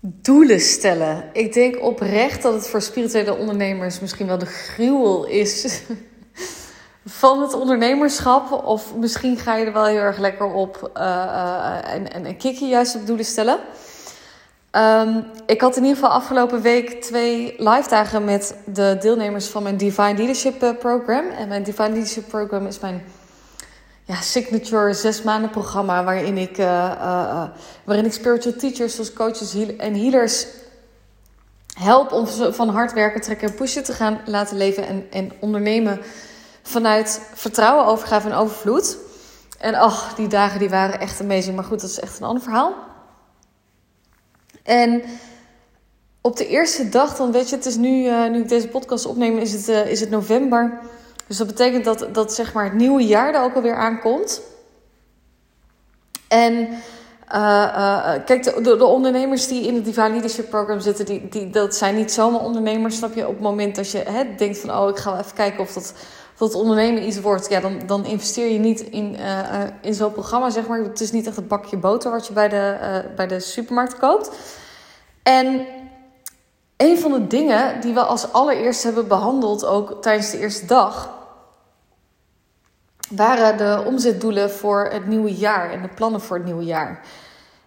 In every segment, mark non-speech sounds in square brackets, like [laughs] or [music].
Doelen stellen. Ik denk oprecht dat het voor spirituele ondernemers misschien wel de gruwel is [laughs] van het ondernemerschap. Of misschien ga je er wel heel erg lekker op uh, en, en, en kik juist op doelen stellen. Um, ik had in ieder geval afgelopen week twee live dagen met de deelnemers van mijn Divine Leadership eh, Program. En mijn Divine Leadership Program is mijn ja, signature zes maanden programma waarin ik, uh, uh, waarin ik spiritual teachers zoals coaches en healers help om van hard werken, trekken en pushen te gaan laten leven en, en ondernemen vanuit vertrouwen, overgave en overvloed. En ach, die dagen die waren echt amazing. Maar goed, dat is echt een ander verhaal. En op de eerste dag, dan weet je, het is nu, nu ik deze podcast opneem, is het, is het november. Dus dat betekent dat, dat zeg maar het nieuwe jaar er ook alweer aankomt. En uh, kijk, de, de, ondernemers die in het Divine Leadership Program zitten, die, die, dat zijn niet zomaar ondernemers, snap je? Op het moment dat je hè, denkt van, oh, ik ga even kijken of dat, of dat ondernemen iets wordt, ja, dan, dan investeer je niet in, in zo'n programma, zeg maar. Het is niet echt een bakje boter wat je bij de, bij de supermarkt koopt. En een van de dingen die we als allereerst hebben behandeld, ook tijdens de eerste dag, waren de omzetdoelen voor het nieuwe jaar en de plannen voor het nieuwe jaar.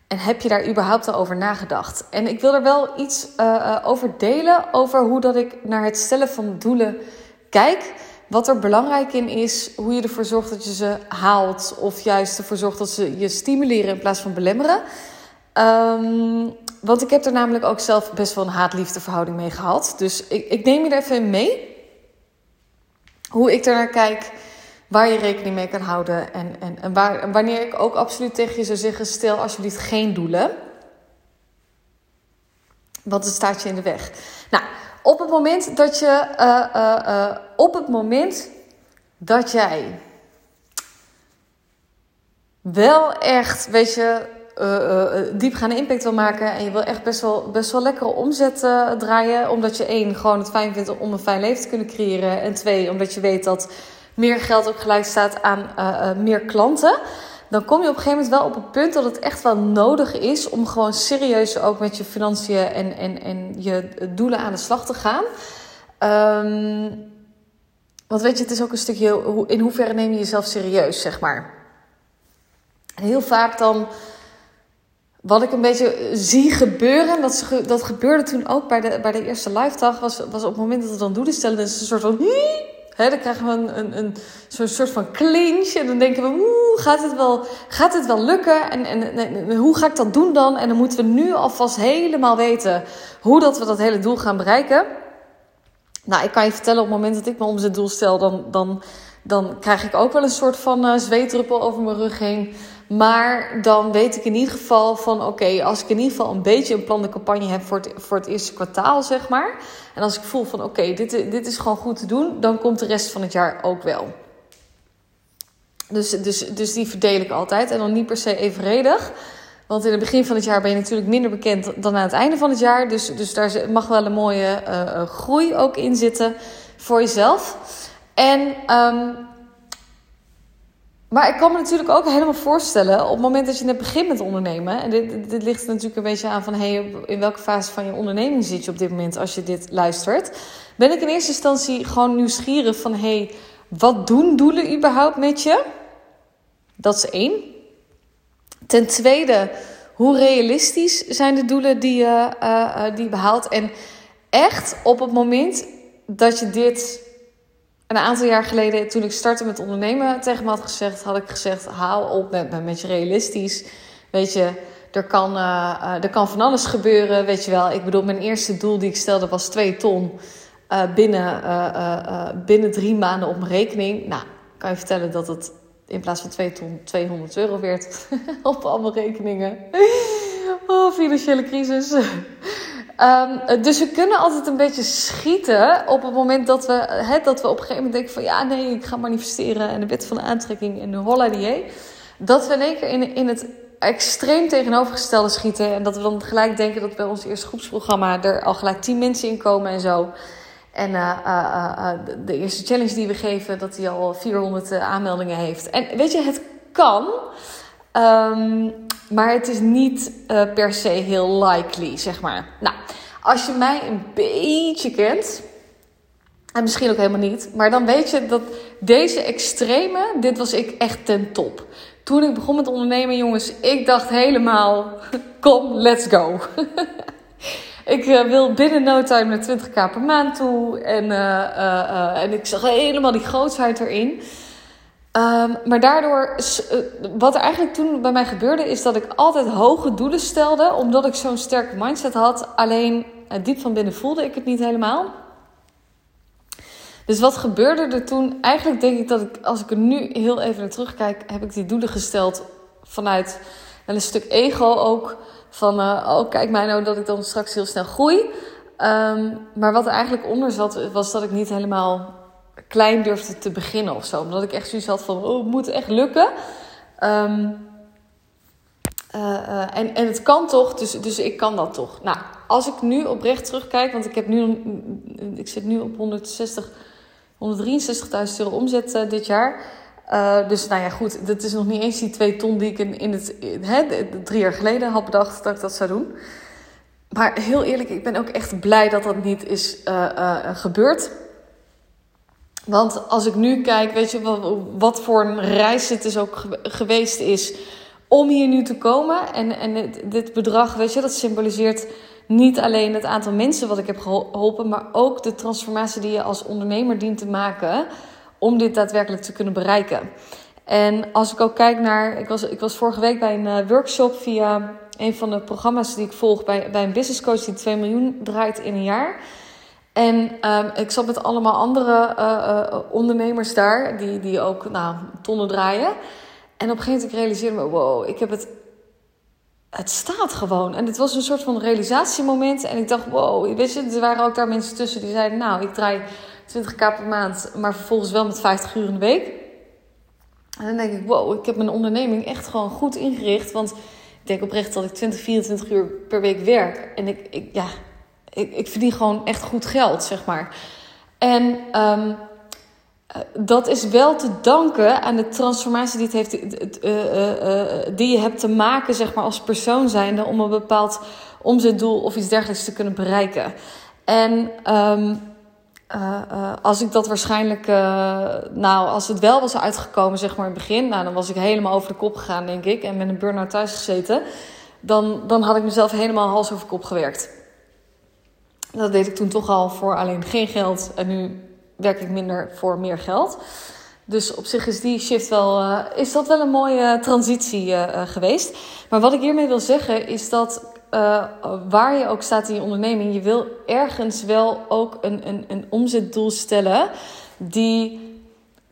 En heb je daar überhaupt al over nagedacht? En ik wil er wel iets uh, over delen over hoe dat ik naar het stellen van doelen kijk. Wat er belangrijk in is, hoe je ervoor zorgt dat je ze haalt. Of juist ervoor zorgt dat ze je stimuleren in plaats van belemmeren. Um, want ik heb er namelijk ook zelf best wel een haat-liefde verhouding mee gehad. Dus ik, ik neem je er even mee. Hoe ik er naar kijk, waar je rekening mee kan houden. En, en, en, waar, wanneer ik ook absoluut tegen je zou zeggen: stel alsjeblieft geen doelen. Want het staat je in de weg. Nou, op het moment dat je. Uh, uh, uh, op het moment dat jij. Wel echt, weet je, diepgaande impact wil maken en je wil echt best wel, best wel lekkere omzet draaien, omdat je één, gewoon het fijn vindt om een fijn leven te kunnen creëren. En twee, omdat je weet dat meer geld ook gelijk staat aan meer klanten. Dan kom je op een gegeven moment wel op het punt dat het echt wel nodig is om gewoon serieus ook met je financiën en, en, en je doelen aan de slag te gaan. Um, want weet je, het is ook een stukje in hoeverre neem je jezelf serieus, zeg maar. En heel vaak dan wat ik een beetje zie gebeuren, dat, dat gebeurde toen ook bij de, bij de eerste live dag, was, was op het moment dat we dan doelen stellen, is een soort van. Dan krijgen we een, een, een zo'n soort van clinch. En dan denken we, gaat het wel, gaat het wel lukken? En, en, hoe ga ik dat doen dan? En dan moeten we nu alvast helemaal weten hoe dat we dat hele doel gaan bereiken. Nou, ik kan je vertellen, op het moment dat ik me om het doel stel, dan, dan, dan krijg ik ook wel een soort van uh, zweetdruppel over mijn rug heen. Maar dan weet ik in ieder geval van oké, als ik in ieder geval een beetje een plan de campagne heb voor het, voor het eerste kwartaal, zeg maar. En als ik voel van oké, dit, dit is gewoon goed te doen, dan komt de rest van het jaar ook wel. Dus, dus, dus die verdeel ik altijd. En dan niet per se evenredig. Want in het begin van het jaar ben je natuurlijk minder bekend dan aan het einde van het jaar. Dus, dus daar mag wel een mooie uh, groei ook in zitten voor jezelf. En um, maar ik kan me natuurlijk ook helemaal voorstellen, op het moment dat je net begint met ondernemen, en dit, dit ligt natuurlijk een beetje aan van hey, in welke fase van je onderneming zit je op dit moment als je dit luistert, ben ik in eerste instantie gewoon nieuwsgierig van hey, wat doen doelen überhaupt met je? Dat is één. Ten tweede, hoe realistisch zijn de doelen die je, uh, die je behaalt? En echt op het moment dat je dit een aantal jaar geleden, toen ik startte met ondernemen, tegen me had gezegd, had ik gezegd: haal op met, met je realistisch. Weet je, er kan, uh, er kan van alles gebeuren. Weet je wel, ik bedoel, mijn eerste doel die ik stelde was 2 ton uh, binnen, uh, binnen drie maanden op mijn rekening. Nou, kan je vertellen dat het in plaats van 2 ton 200 euro werd [laughs] op allemaal rekeningen. Oh, financiële crisis. Um, dus we kunnen altijd een beetje schieten op het moment dat we, dat we op een gegeven moment denken van ja, nee, ik ga manifesteren en de wet van de aantrekking en de holla die Dat we in één keer in, het extreem tegenovergestelde schieten. En dat we dan gelijk denken dat bij ons eerste groepsprogramma er al gelijk tien mensen in komen en zo. En uh, uh, uh, de eerste challenge die we geven, dat hij al 400 aanmeldingen heeft. En weet je, het kan. Um, maar het is niet uh, per se heel likely, zeg maar. Nou, als je mij een beetje kent, en misschien ook helemaal niet, maar dan weet je dat deze extreme, dit was ik echt ten top. Toen ik begon met ondernemen, jongens, ik dacht helemaal, [laughs] kom, let's go. [laughs] ik uh, wil binnen no time naar 20k per maand toe. En, uh, en ik zag helemaal die grootsheid erin. Um, maar daardoor, wat er eigenlijk toen bij mij gebeurde, is dat ik altijd hoge doelen stelde, omdat ik zo'n sterke mindset had. Alleen diep van binnen voelde ik het niet helemaal. Dus wat gebeurde er toen? Eigenlijk denk ik dat ik, als ik er nu heel even naar terugkijk, heb ik die doelen gesteld vanuit een stuk ego ook. Van, uh, oh kijk mij nou dat ik dan straks heel snel groei. Um, maar wat er eigenlijk onder zat, was dat ik niet helemaal klein durfde te beginnen of zo. Omdat ik echt zoiets had van, oh, het moet echt lukken. Um, uh, uh, en, en het kan toch, dus, dus ik kan dat toch. Nou, als ik nu oprecht terugkijk, want ik, heb nu, ik zit nu op 160, 163.000 euro omzet uh, dit jaar. dus nou ja, goed, dat is nog niet eens die twee ton die ik in, in het hè, drie jaar geleden had bedacht dat ik dat zou doen. Maar heel eerlijk, ik ben ook echt blij dat dat niet is gebeurd. Want als ik nu kijk, weet je wat, wat voor een reis het is ook geweest is om hier nu te komen. En, en dit bedrag, weet je, dat symboliseert niet alleen het aantal mensen wat ik heb geholpen, maar ook de transformatie die je als ondernemer dient te maken om dit daadwerkelijk te kunnen bereiken. En als ik ook kijk naar, ik was, ik was vorige week bij een uh, workshop via een van de programma's die ik volg bij, bij een business coach die 2 miljoen draait in een jaar. En um, ik zat met allemaal andere uh, uh, ondernemers daar, die, die ook nou, tonnen draaien. En op een gegeven moment realiseerde ik me, wow, ik heb het het staat gewoon. En het was een soort van realisatiemoment. En ik dacht, wow, weet je, er waren ook daar mensen tussen die zeiden, nou, ik draai 20k per maand, maar vervolgens wel met 50 uur in de week. En dan denk ik, wow, ik heb mijn onderneming echt gewoon goed ingericht. Want ik denk oprecht dat ik 20, 24 uur per week werk. En ik, ik ja, ik, ik verdien gewoon echt goed geld, zeg maar. En um, eh, dat is wel te danken aan de transformatie die, het heeft, uh, uh, die je hebt te maken zeg maar, als persoon zijnde om een bepaald omzetdoel of iets dergelijks te kunnen bereiken. En um, als ik dat waarschijnlijk, nou, als het wel was uitgekomen, zeg maar in het begin, nou, dan was ik helemaal over de kop gegaan, denk ik, en met een burn-out thuis gezeten. Dan, dan had ik mezelf helemaal hals over kop gewerkt. Dat deed ik toen toch al voor alleen geen geld. En nu werk ik minder voor meer geld. Dus op zich is die shift wel, uh, is dat wel een mooie transitie uh, geweest. Maar wat ik hiermee wil zeggen is dat waar je ook staat in je onderneming, je wil ergens wel ook een, een, een omzetdoel stellen die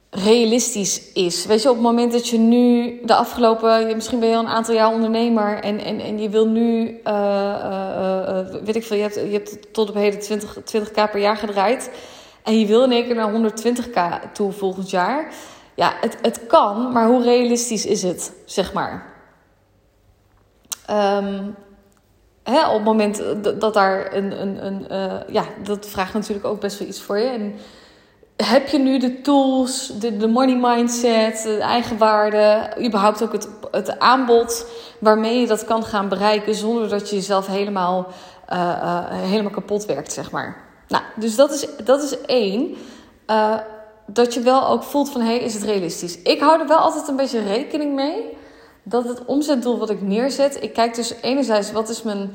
realistisch is. Weet je, op het moment dat je nu de afgelopen, misschien ben je al een aantal jaar ondernemer en, en, en je wil nu, weet ik veel, je hebt, je hebt tot op heden 20, 20k per jaar gedraaid. En je wil in één keer naar 120k toe volgend jaar. Ja, het, het kan, maar hoe realistisch is het, zeg maar? Um, hè, op het moment dat daar een. een, een ja, dat vraagt natuurlijk ook best wel iets voor je. En heb je nu de tools, de, money mindset, de eigenwaarde, überhaupt ook het, het aanbod waarmee je dat kan gaan bereiken zonder dat je jezelf helemaal, uh, uh, helemaal kapot werkt, zeg maar? Nou, dus dat is, dat is één. Uh, dat je wel ook voelt van, hé, hey, is het realistisch? Ik hou er wel altijd een beetje rekening mee dat het omzetdoel wat ik neerzet... Ik kijk dus enerzijds, wat is mijn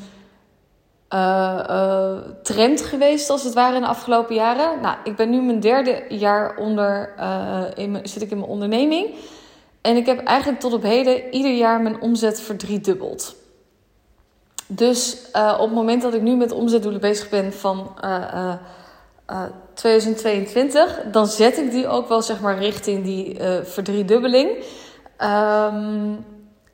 uh, uh, trend geweest als het ware in de afgelopen jaren? Nou, ik ben nu mijn derde jaar onder, in zit ik in mijn onderneming. En ik heb eigenlijk tot op heden ieder jaar mijn omzet verdriedubbeld. Dus op het moment dat ik nu met omzetdoelen bezig ben van uh, uh, 2022, dan zet ik die ook wel zeg maar richting die verdriedubbeling. Um,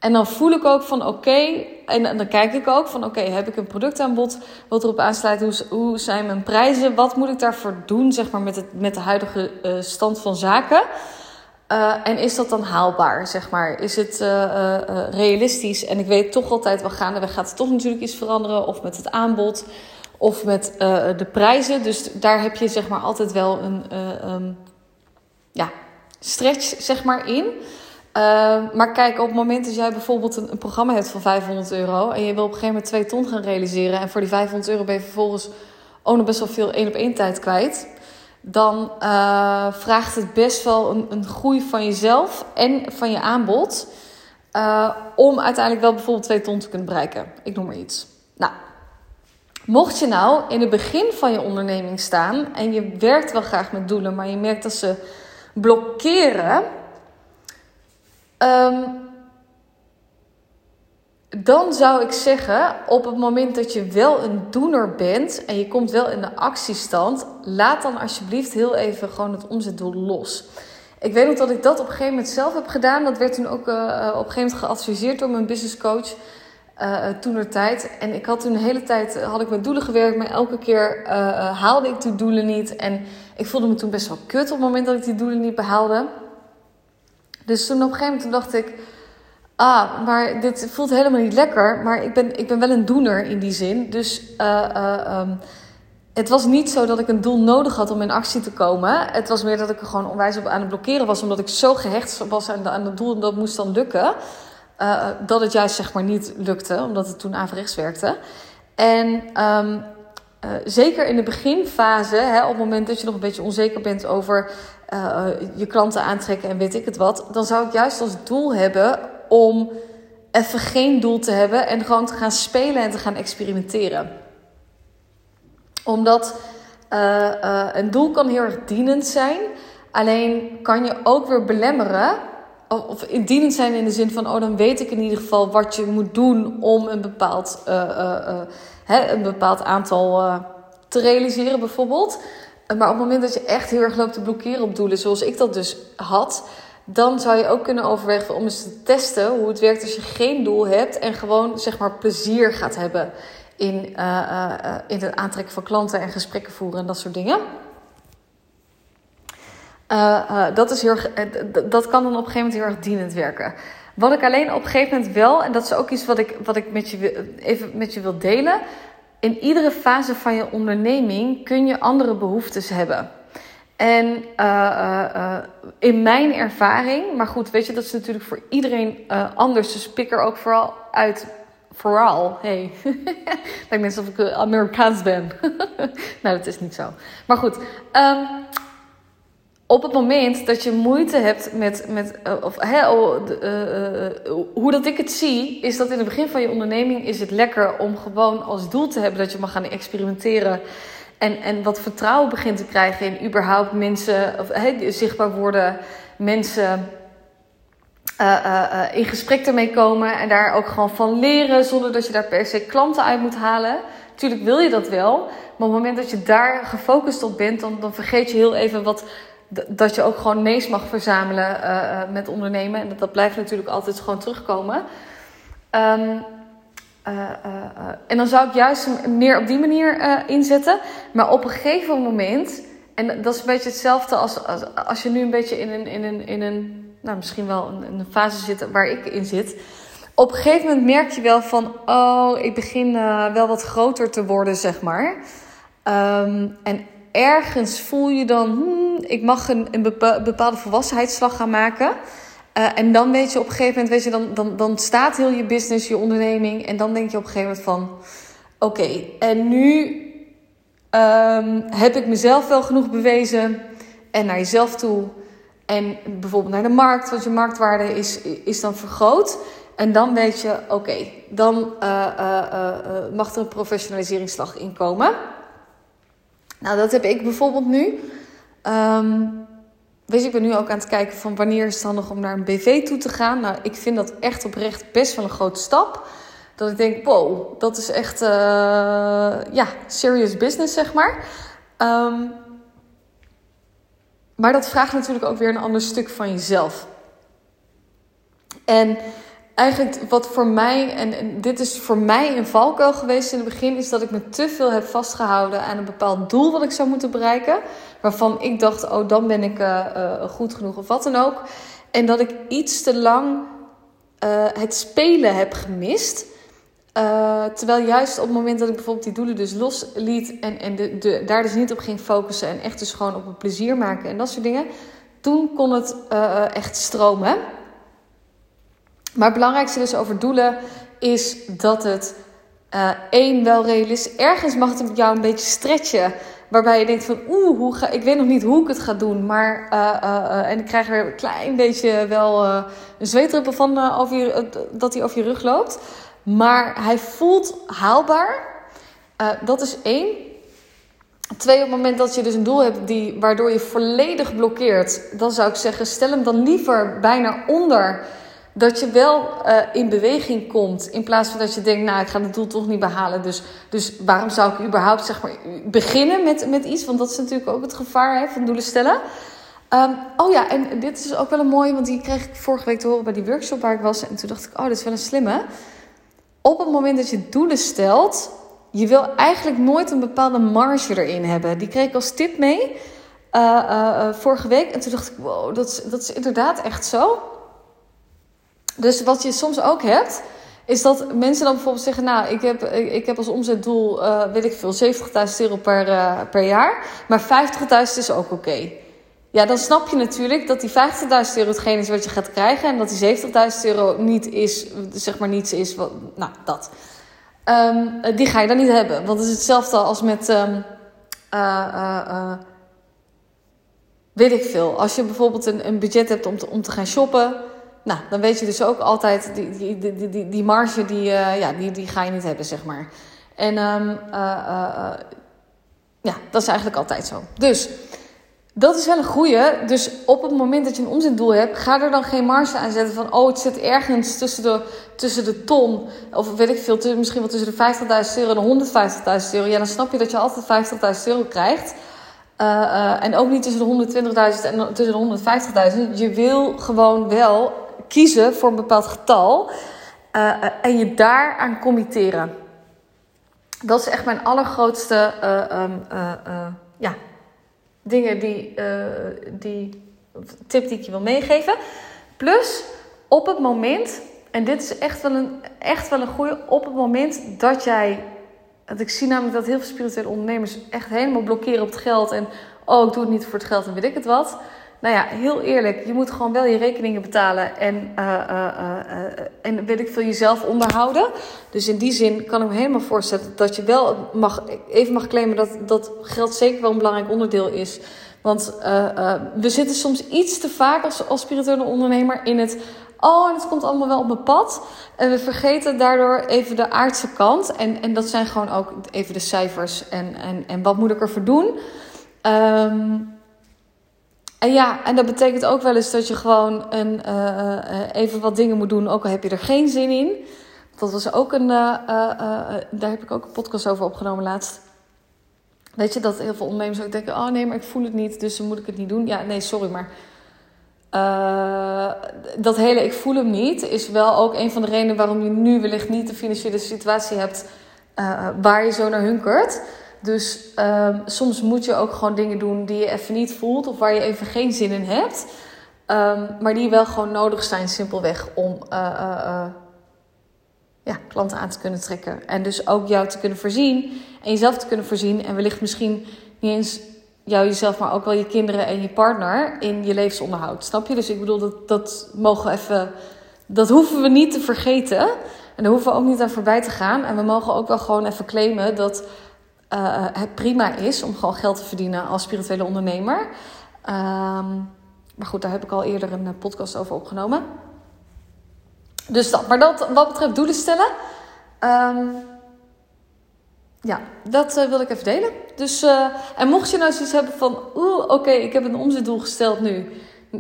en dan voel ik ook van oké, en, dan kijk ik ook van oké, heb ik een productaanbod wat erop aansluit? Hoe, zijn mijn prijzen? Wat moet ik daarvoor doen zeg maar, met, het, met de huidige stand van zaken? Uh, en is dat dan haalbaar, zeg maar? Is het uh, realistisch? En ik weet toch altijd wel gaandeweg gaat er toch natuurlijk iets veranderen. Of met het aanbod, of met de prijzen. Dus daar heb je zeg maar altijd wel een ja, stretch zeg maar in. Maar kijk, op het moment dat jij bijvoorbeeld een, programma hebt van 500 euro en je wil op een gegeven moment 2 ton gaan realiseren en voor die 500 euro ben je vervolgens ook nog best wel veel één op één tijd kwijt, dan uh, vraagt het best wel een, een, groei van jezelf en van je aanbod uh, om uiteindelijk wel bijvoorbeeld 2 ton te kunnen bereiken. Ik noem maar iets. Nou, mocht je nou in het begin van je onderneming staan en je werkt wel graag met doelen, maar je merkt dat ze blokkeren. Um, dan zou ik zeggen, op het moment dat je wel een doener bent en je komt wel in de actiestand, laat dan alsjeblieft heel even gewoon het omzetdoel los. Ik weet nog dat ik dat op een gegeven moment zelf heb gedaan. Dat werd toen ook uh, op een gegeven moment geadviseerd door mijn business coach. Uh, toen er tijd. En ik had toen de hele tijd had ik met doelen gewerkt, maar elke keer haalde ik die doelen niet. En ik voelde me toen best wel kut op het moment dat ik die doelen niet behaalde. Dus toen op een gegeven moment dacht ik ah, maar dit voelt helemaal niet lekker. Maar ik ben, ik ben wel een doener in die zin. Dus uh, uh, um, het was niet zo dat ik een doel nodig had om in actie te komen. Het was meer dat ik er gewoon onwijs op aan het blokkeren was. Omdat ik zo gehecht was aan, aan het doel en dat moest dan lukken. Uh, dat het juist zeg maar niet lukte, omdat het toen averechts werkte. En uh, zeker in de beginfase, hè, op het moment dat je nog een beetje onzeker bent over uh, je klanten aantrekken en weet ik het wat, dan zou ik juist als doel hebben om even geen doel te hebben en gewoon te gaan spelen en te gaan experimenteren. Omdat uh, uh, een doel kan heel erg dienend zijn, alleen kan je ook weer belemmeren. Of, of dienend zijn in de zin van, oh dan weet ik in ieder geval wat je moet doen om een bepaald, hè, een bepaald aantal te realiseren bijvoorbeeld. Maar op het moment dat je echt heel erg loopt te blokkeren op doelen, zoals ik dat dus had, dan zou je ook kunnen overwegen om eens te testen hoe het werkt als je geen doel hebt en gewoon zeg maar plezier gaat hebben in, uh, uh, in het aantrekken van klanten en gesprekken voeren en dat soort dingen. Uh, dat, is heel dat kan dan op een gegeven moment heel erg dienend werken. Wat ik alleen op een gegeven moment wel, en dat is ook iets wat ik, wat ik met je, even met je wil delen. In iedere fase van je onderneming kun je andere behoeftes hebben. En uh, uh, in mijn ervaring, maar goed, weet je, dat is natuurlijk voor iedereen anders. Dus pik er ook vooral uit. Vooral, hey. [laughs] Lijkt net alsof ik Amerikaans ben. [laughs] nou, dat is niet zo. Maar goed, um, op het moment dat je moeite hebt met, met of, hè, oh, hoe dat ik het zie, is dat in het begin van je onderneming is het lekker om gewoon als doel te hebben dat je mag gaan experimenteren en, en wat vertrouwen begint te krijgen in überhaupt mensen, of zichtbaar worden, mensen in gesprek ermee komen en daar ook gewoon van leren, zonder dat je daar per se klanten uit moet halen. Tuurlijk wil je dat wel, maar op het moment dat je daar gefocust op bent, dan, dan vergeet je heel even wat, dat je ook gewoon nee's mag verzamelen uh, met ondernemen. En dat, dat blijft natuurlijk altijd gewoon terugkomen. Uh, uh, en dan zou ik juist meer op die manier inzetten. Maar op een gegeven moment, en dat is een beetje hetzelfde als, als, als je nu een beetje in een, in een, in een nou, misschien wel een, een fase zit waar ik in zit. Op een gegeven moment merk je wel van, oh, ik begin wel wat groter te worden, zeg maar. Um, en ergens voel je dan, hmm, ik mag een, een bepaalde volwassenheidsslag gaan maken. Uh, en dan weet je op een gegeven moment, weet je, dan, dan, dan staat heel je business, je onderneming. En dan denk je op een gegeven moment van: oké, en nu um, heb ik mezelf wel genoeg bewezen. En naar jezelf toe. En bijvoorbeeld naar de markt, want je marktwaarde is, is dan vergroot. En dan weet je, oké, dan uh, uh, mag er een professionaliseringsslag inkomen. Nou, dat heb ik bijvoorbeeld nu. Um, Weet je, ik ben nu ook aan het kijken van wanneer is het handig om naar een BV toe te gaan. Nou, ik vind dat echt oprecht best wel een grote stap. Dat ik denk, wow, dat is echt, uh, ja, serious business, zeg maar. Um, maar dat vraagt natuurlijk ook weer een ander stuk van jezelf. En eigenlijk wat voor mij, en, dit is voor mij een valkuil geweest in het begin, is dat ik me te veel heb vastgehouden aan een bepaald doel wat ik zou moeten bereiken. Waarvan ik dacht, oh, dan ben ik uh, uh, goed genoeg of wat dan ook. En dat ik iets te lang uh, het spelen heb gemist. terwijl juist op het moment dat ik bijvoorbeeld die doelen dus losliet en, en de, de, daar dus niet op ging focussen en echt dus gewoon op het plezier maken en dat soort dingen, toen kon het echt stromen. Maar het belangrijkste dus over doelen is dat het uh, één wel realistisch. Ergens mag het jou een beetje stretchen. Waarbij je denkt van oeh, ik weet nog niet hoe ik het ga doen. Maar, uh, uh, en ik krijg er een klein beetje wel een zweetdruppel van over dat hij over je rug loopt. Maar hij voelt haalbaar. dat is één. Twee, op het moment dat je dus een doel hebt die, waardoor je volledig blokkeert, dan zou ik zeggen, stel hem dan liever bijna onder. Dat je wel uh, in beweging komt. In plaats van dat je denkt, nou, ik ga het doel toch niet behalen. Dus, dus waarom zou ik überhaupt zeg maar, beginnen met, met iets? Want dat is natuurlijk ook het gevaar hè, van doelen stellen. Um, oh ja, en dit is ook wel een mooie, want die kreeg ik vorige week te horen bij die workshop waar ik was. En toen dacht ik, oh, dit is wel een slimme. Op het moment dat je doelen stelt, je wil eigenlijk nooit een bepaalde marge erin hebben. Die kreeg ik als tip mee uh, uh, vorige week. En toen dacht ik, wow, dat is, dat is inderdaad echt zo. Dus wat je soms ook hebt, is dat mensen dan bijvoorbeeld zeggen: Nou, ik heb, ik heb als omzetdoel, uh, weet ik veel, 70.000 euro per, per jaar. Maar 50.000 is ook oké. Ja, dan snap je natuurlijk dat die 50.000 euro hetgeen is wat je gaat krijgen. En dat die 70.000 euro niet is, zeg maar niets is. Wat, nou, dat. Um, die ga je dan niet hebben. Want het is hetzelfde als met. Uh, uh, weet ik veel. Als je bijvoorbeeld een, een budget hebt om te, om te gaan shoppen. Nou, dan weet je dus ook altijd. Die, die, die, die, die marge, die, ja, die, die ga je niet hebben, zeg maar. En um, ja, dat is eigenlijk altijd zo. Dus dat is wel een goeie. Dus op het moment dat je een omzetdoel hebt, ga er dan geen marge aan zetten van, oh, het zit ergens tussen de, tussen de ton, of weet ik veel, misschien wel tussen de 50.000 euro en de 150.000 euro. Ja, dan snap je dat je altijd 50.000 euro krijgt. En ook niet tussen de 120.000 en tussen de 150.000. Je wil gewoon wel kiezen voor een bepaald getal uh, en je daaraan committeren. Dat is echt mijn allergrootste um, ja, dingen die, die tip die ik je wil meegeven. Plus op het moment, en dit is echt wel een, echt wel een goede, op het moment dat jij. Want ik zie namelijk dat heel veel spirituele ondernemers echt helemaal blokkeren op het geld. En oh, ik doe het niet voor het geld en weet ik het wat. Nou ja, heel eerlijk, je moet gewoon wel je rekeningen betalen en, uh, uh, en weet ik veel, jezelf onderhouden. Dus in die zin kan ik me helemaal voorstellen dat je wel mag, even mag claimen dat, dat geld zeker wel een belangrijk onderdeel is. Want we zitten soms iets te vaak als, als spirituele ondernemer in het. Oh, het komt allemaal wel op mijn pad. En we vergeten daardoor even de aardse kant. En, en dat zijn gewoon ook even de cijfers. En, en, en wat moet ik ervoor doen? Um, ja, en dat betekent ook wel eens dat je gewoon een, uh, uh, even wat dingen moet doen, ook al heb je er geen zin in. Dat was ook een, daar heb ik ook een podcast over opgenomen laatst. Weet je, dat heel veel ondernemers ook denken: oh nee, maar ik voel het niet, dus dan moet ik het niet doen. Ja, nee, sorry, maar dat hele ik voel hem niet is wel ook een van de redenen waarom je nu wellicht niet de financiële situatie hebt waar je zo naar hunkert. Dus um, soms moet je ook gewoon dingen doen die je even niet voelt of waar je even geen zin in hebt. Um, maar die wel gewoon nodig zijn, simpelweg om uh, uh, uh, ja, klanten aan te kunnen trekken. En dus ook jou te kunnen voorzien en jezelf te kunnen voorzien. En wellicht misschien niet eens jou, jezelf, maar ook wel je kinderen en je partner in je levensonderhoud. Snap je? Dus ik bedoel, dat, dat mogen we even. Dat hoeven we niet te vergeten. En daar hoeven we ook niet aan voorbij te gaan. En we mogen ook wel gewoon even claimen dat uh, het prima is om gewoon geld te verdienen als spirituele ondernemer. Um, maar goed, daar heb ik al eerder een eh, podcast over opgenomen. Dus dat. Maar dat, wat betreft doelen stellen. Um, ja, dat uh, wil ik even delen. Dus, en mocht je nou zoiets hebben van... Oeh, oké, ik heb een omzetdoel gesteld nu.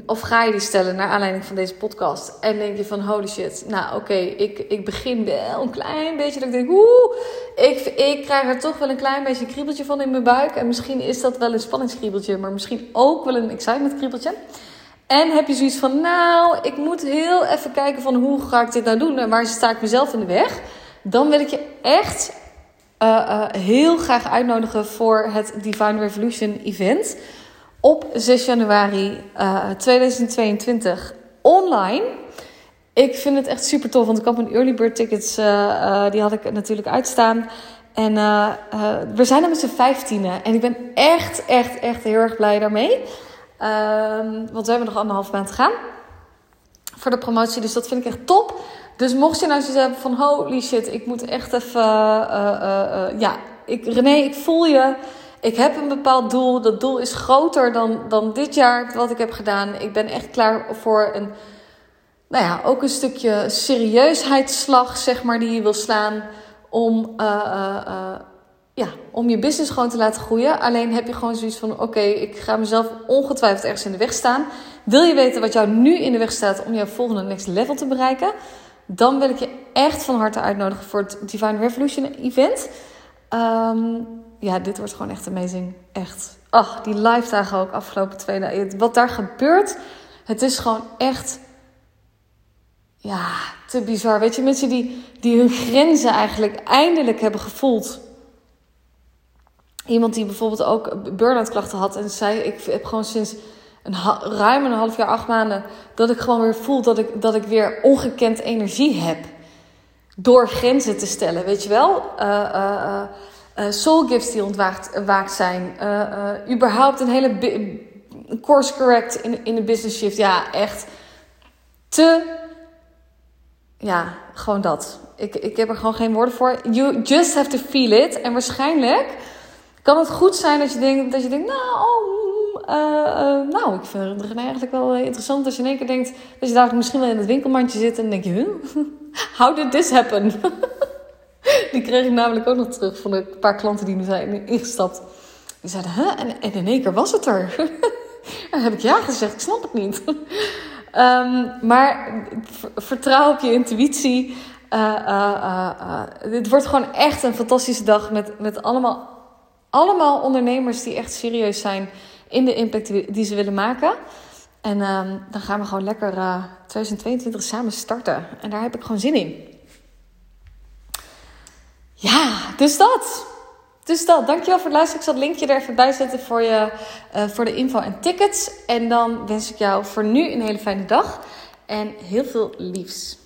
Of ga je die stellen naar aanleiding van deze podcast? En denk je van holy shit, nou oké, ik, ik begin wel een klein beetje dat ik denk, oeh, ik, ik krijg er toch wel een klein beetje een kriebeltje van in mijn buik. En misschien is dat wel een spanningskriebeltje, maar misschien ook wel een excitement kriebeltje. En heb je zoiets van, nou, ik moet heel even kijken van hoe ga ik dit nou doen en waar sta ik mezelf in de weg? Dan wil ik je echt uh, uh, heel graag uitnodigen voor het Divine Revolution event op 6 januari uh, 2022 online. Ik vind het echt super tof, want ik had mijn early bird tickets, uh, uh, die had ik natuurlijk uitstaan. En we zijn er met z'n vijftienen. En ik ben echt, echt, echt heel erg blij daarmee. Ehm, want we hebben nog anderhalf maand te gaan. voor de promotie. Dus dat vind ik echt top. Dus mocht je nou zoiets hebben van holy shit, ik moet echt even. ja, ik, René, ik voel je. Ik heb een bepaald doel. Dat doel is groter dan, dan dit jaar wat ik heb gedaan. Ik ben echt klaar voor een. Nou ja, ook een stukje serieusheidslag, zeg maar, die je wil slaan. Om, uh, uh, ja, om je business gewoon te laten groeien. Alleen heb je gewoon zoiets van: oké, ik ga mezelf ongetwijfeld ergens in de weg staan. Wil je weten wat jou nu in de weg staat om jouw volgende next level te bereiken? Dan wil ik je echt van harte uitnodigen voor het Divine Revolution event. Um, ja, dit wordt gewoon echt amazing. Echt. Ach, die live dagen ook afgelopen twee dagen. Wat daar gebeurt, het is gewoon echt. Ja, te bizar. Weet je, mensen die, die hun grenzen eigenlijk eindelijk hebben gevoeld. Iemand die bijvoorbeeld ook burn-out klachten had en zei: Ik heb gewoon sinds een ruim een half jaar, acht maanden, dat ik gewoon weer voel dat ik, dat ik weer ongekend energie heb. Door grenzen te stellen, weet je wel? Uh, uh, soul gifts die ontwaakt zijn. überhaupt een hele course correct in, in de business shift. Ja, echt te. Ja, gewoon dat. Ik, ik heb er gewoon geen woorden voor. You just have to feel it. En waarschijnlijk kan het goed zijn dat je denkt, dat je denkt nou, oh, uh, nou, ik vind het eigenlijk wel interessant als je in één keer denkt dat je daar misschien wel in het winkelmandje zit en denk je, huh? [laughs] how did this happen? [laughs] [laughs] die kreeg ik namelijk ook nog terug van een paar klanten die nu zijn ingestapt. Die zeiden, huh? En, en in één keer was het er. [laughs] en heb ik ja gezegd, ik snap het niet. um, [laughs] maar vertrouw op je intuïtie. Uh, het wordt gewoon echt een fantastische dag met, met allemaal, allemaal ondernemers die echt serieus zijn in de impact die, ze willen maken. En ehm, dan gaan we gewoon lekker 2022 samen starten. En daar heb ik gewoon zin in. Ja, dus dat. Dus dat. Dankjewel voor het luisteren. Ik zal het linkje er even bij zetten voor, je, uh, voor de info en tickets. En dan wens ik jou voor nu een hele fijne dag. En heel veel liefs.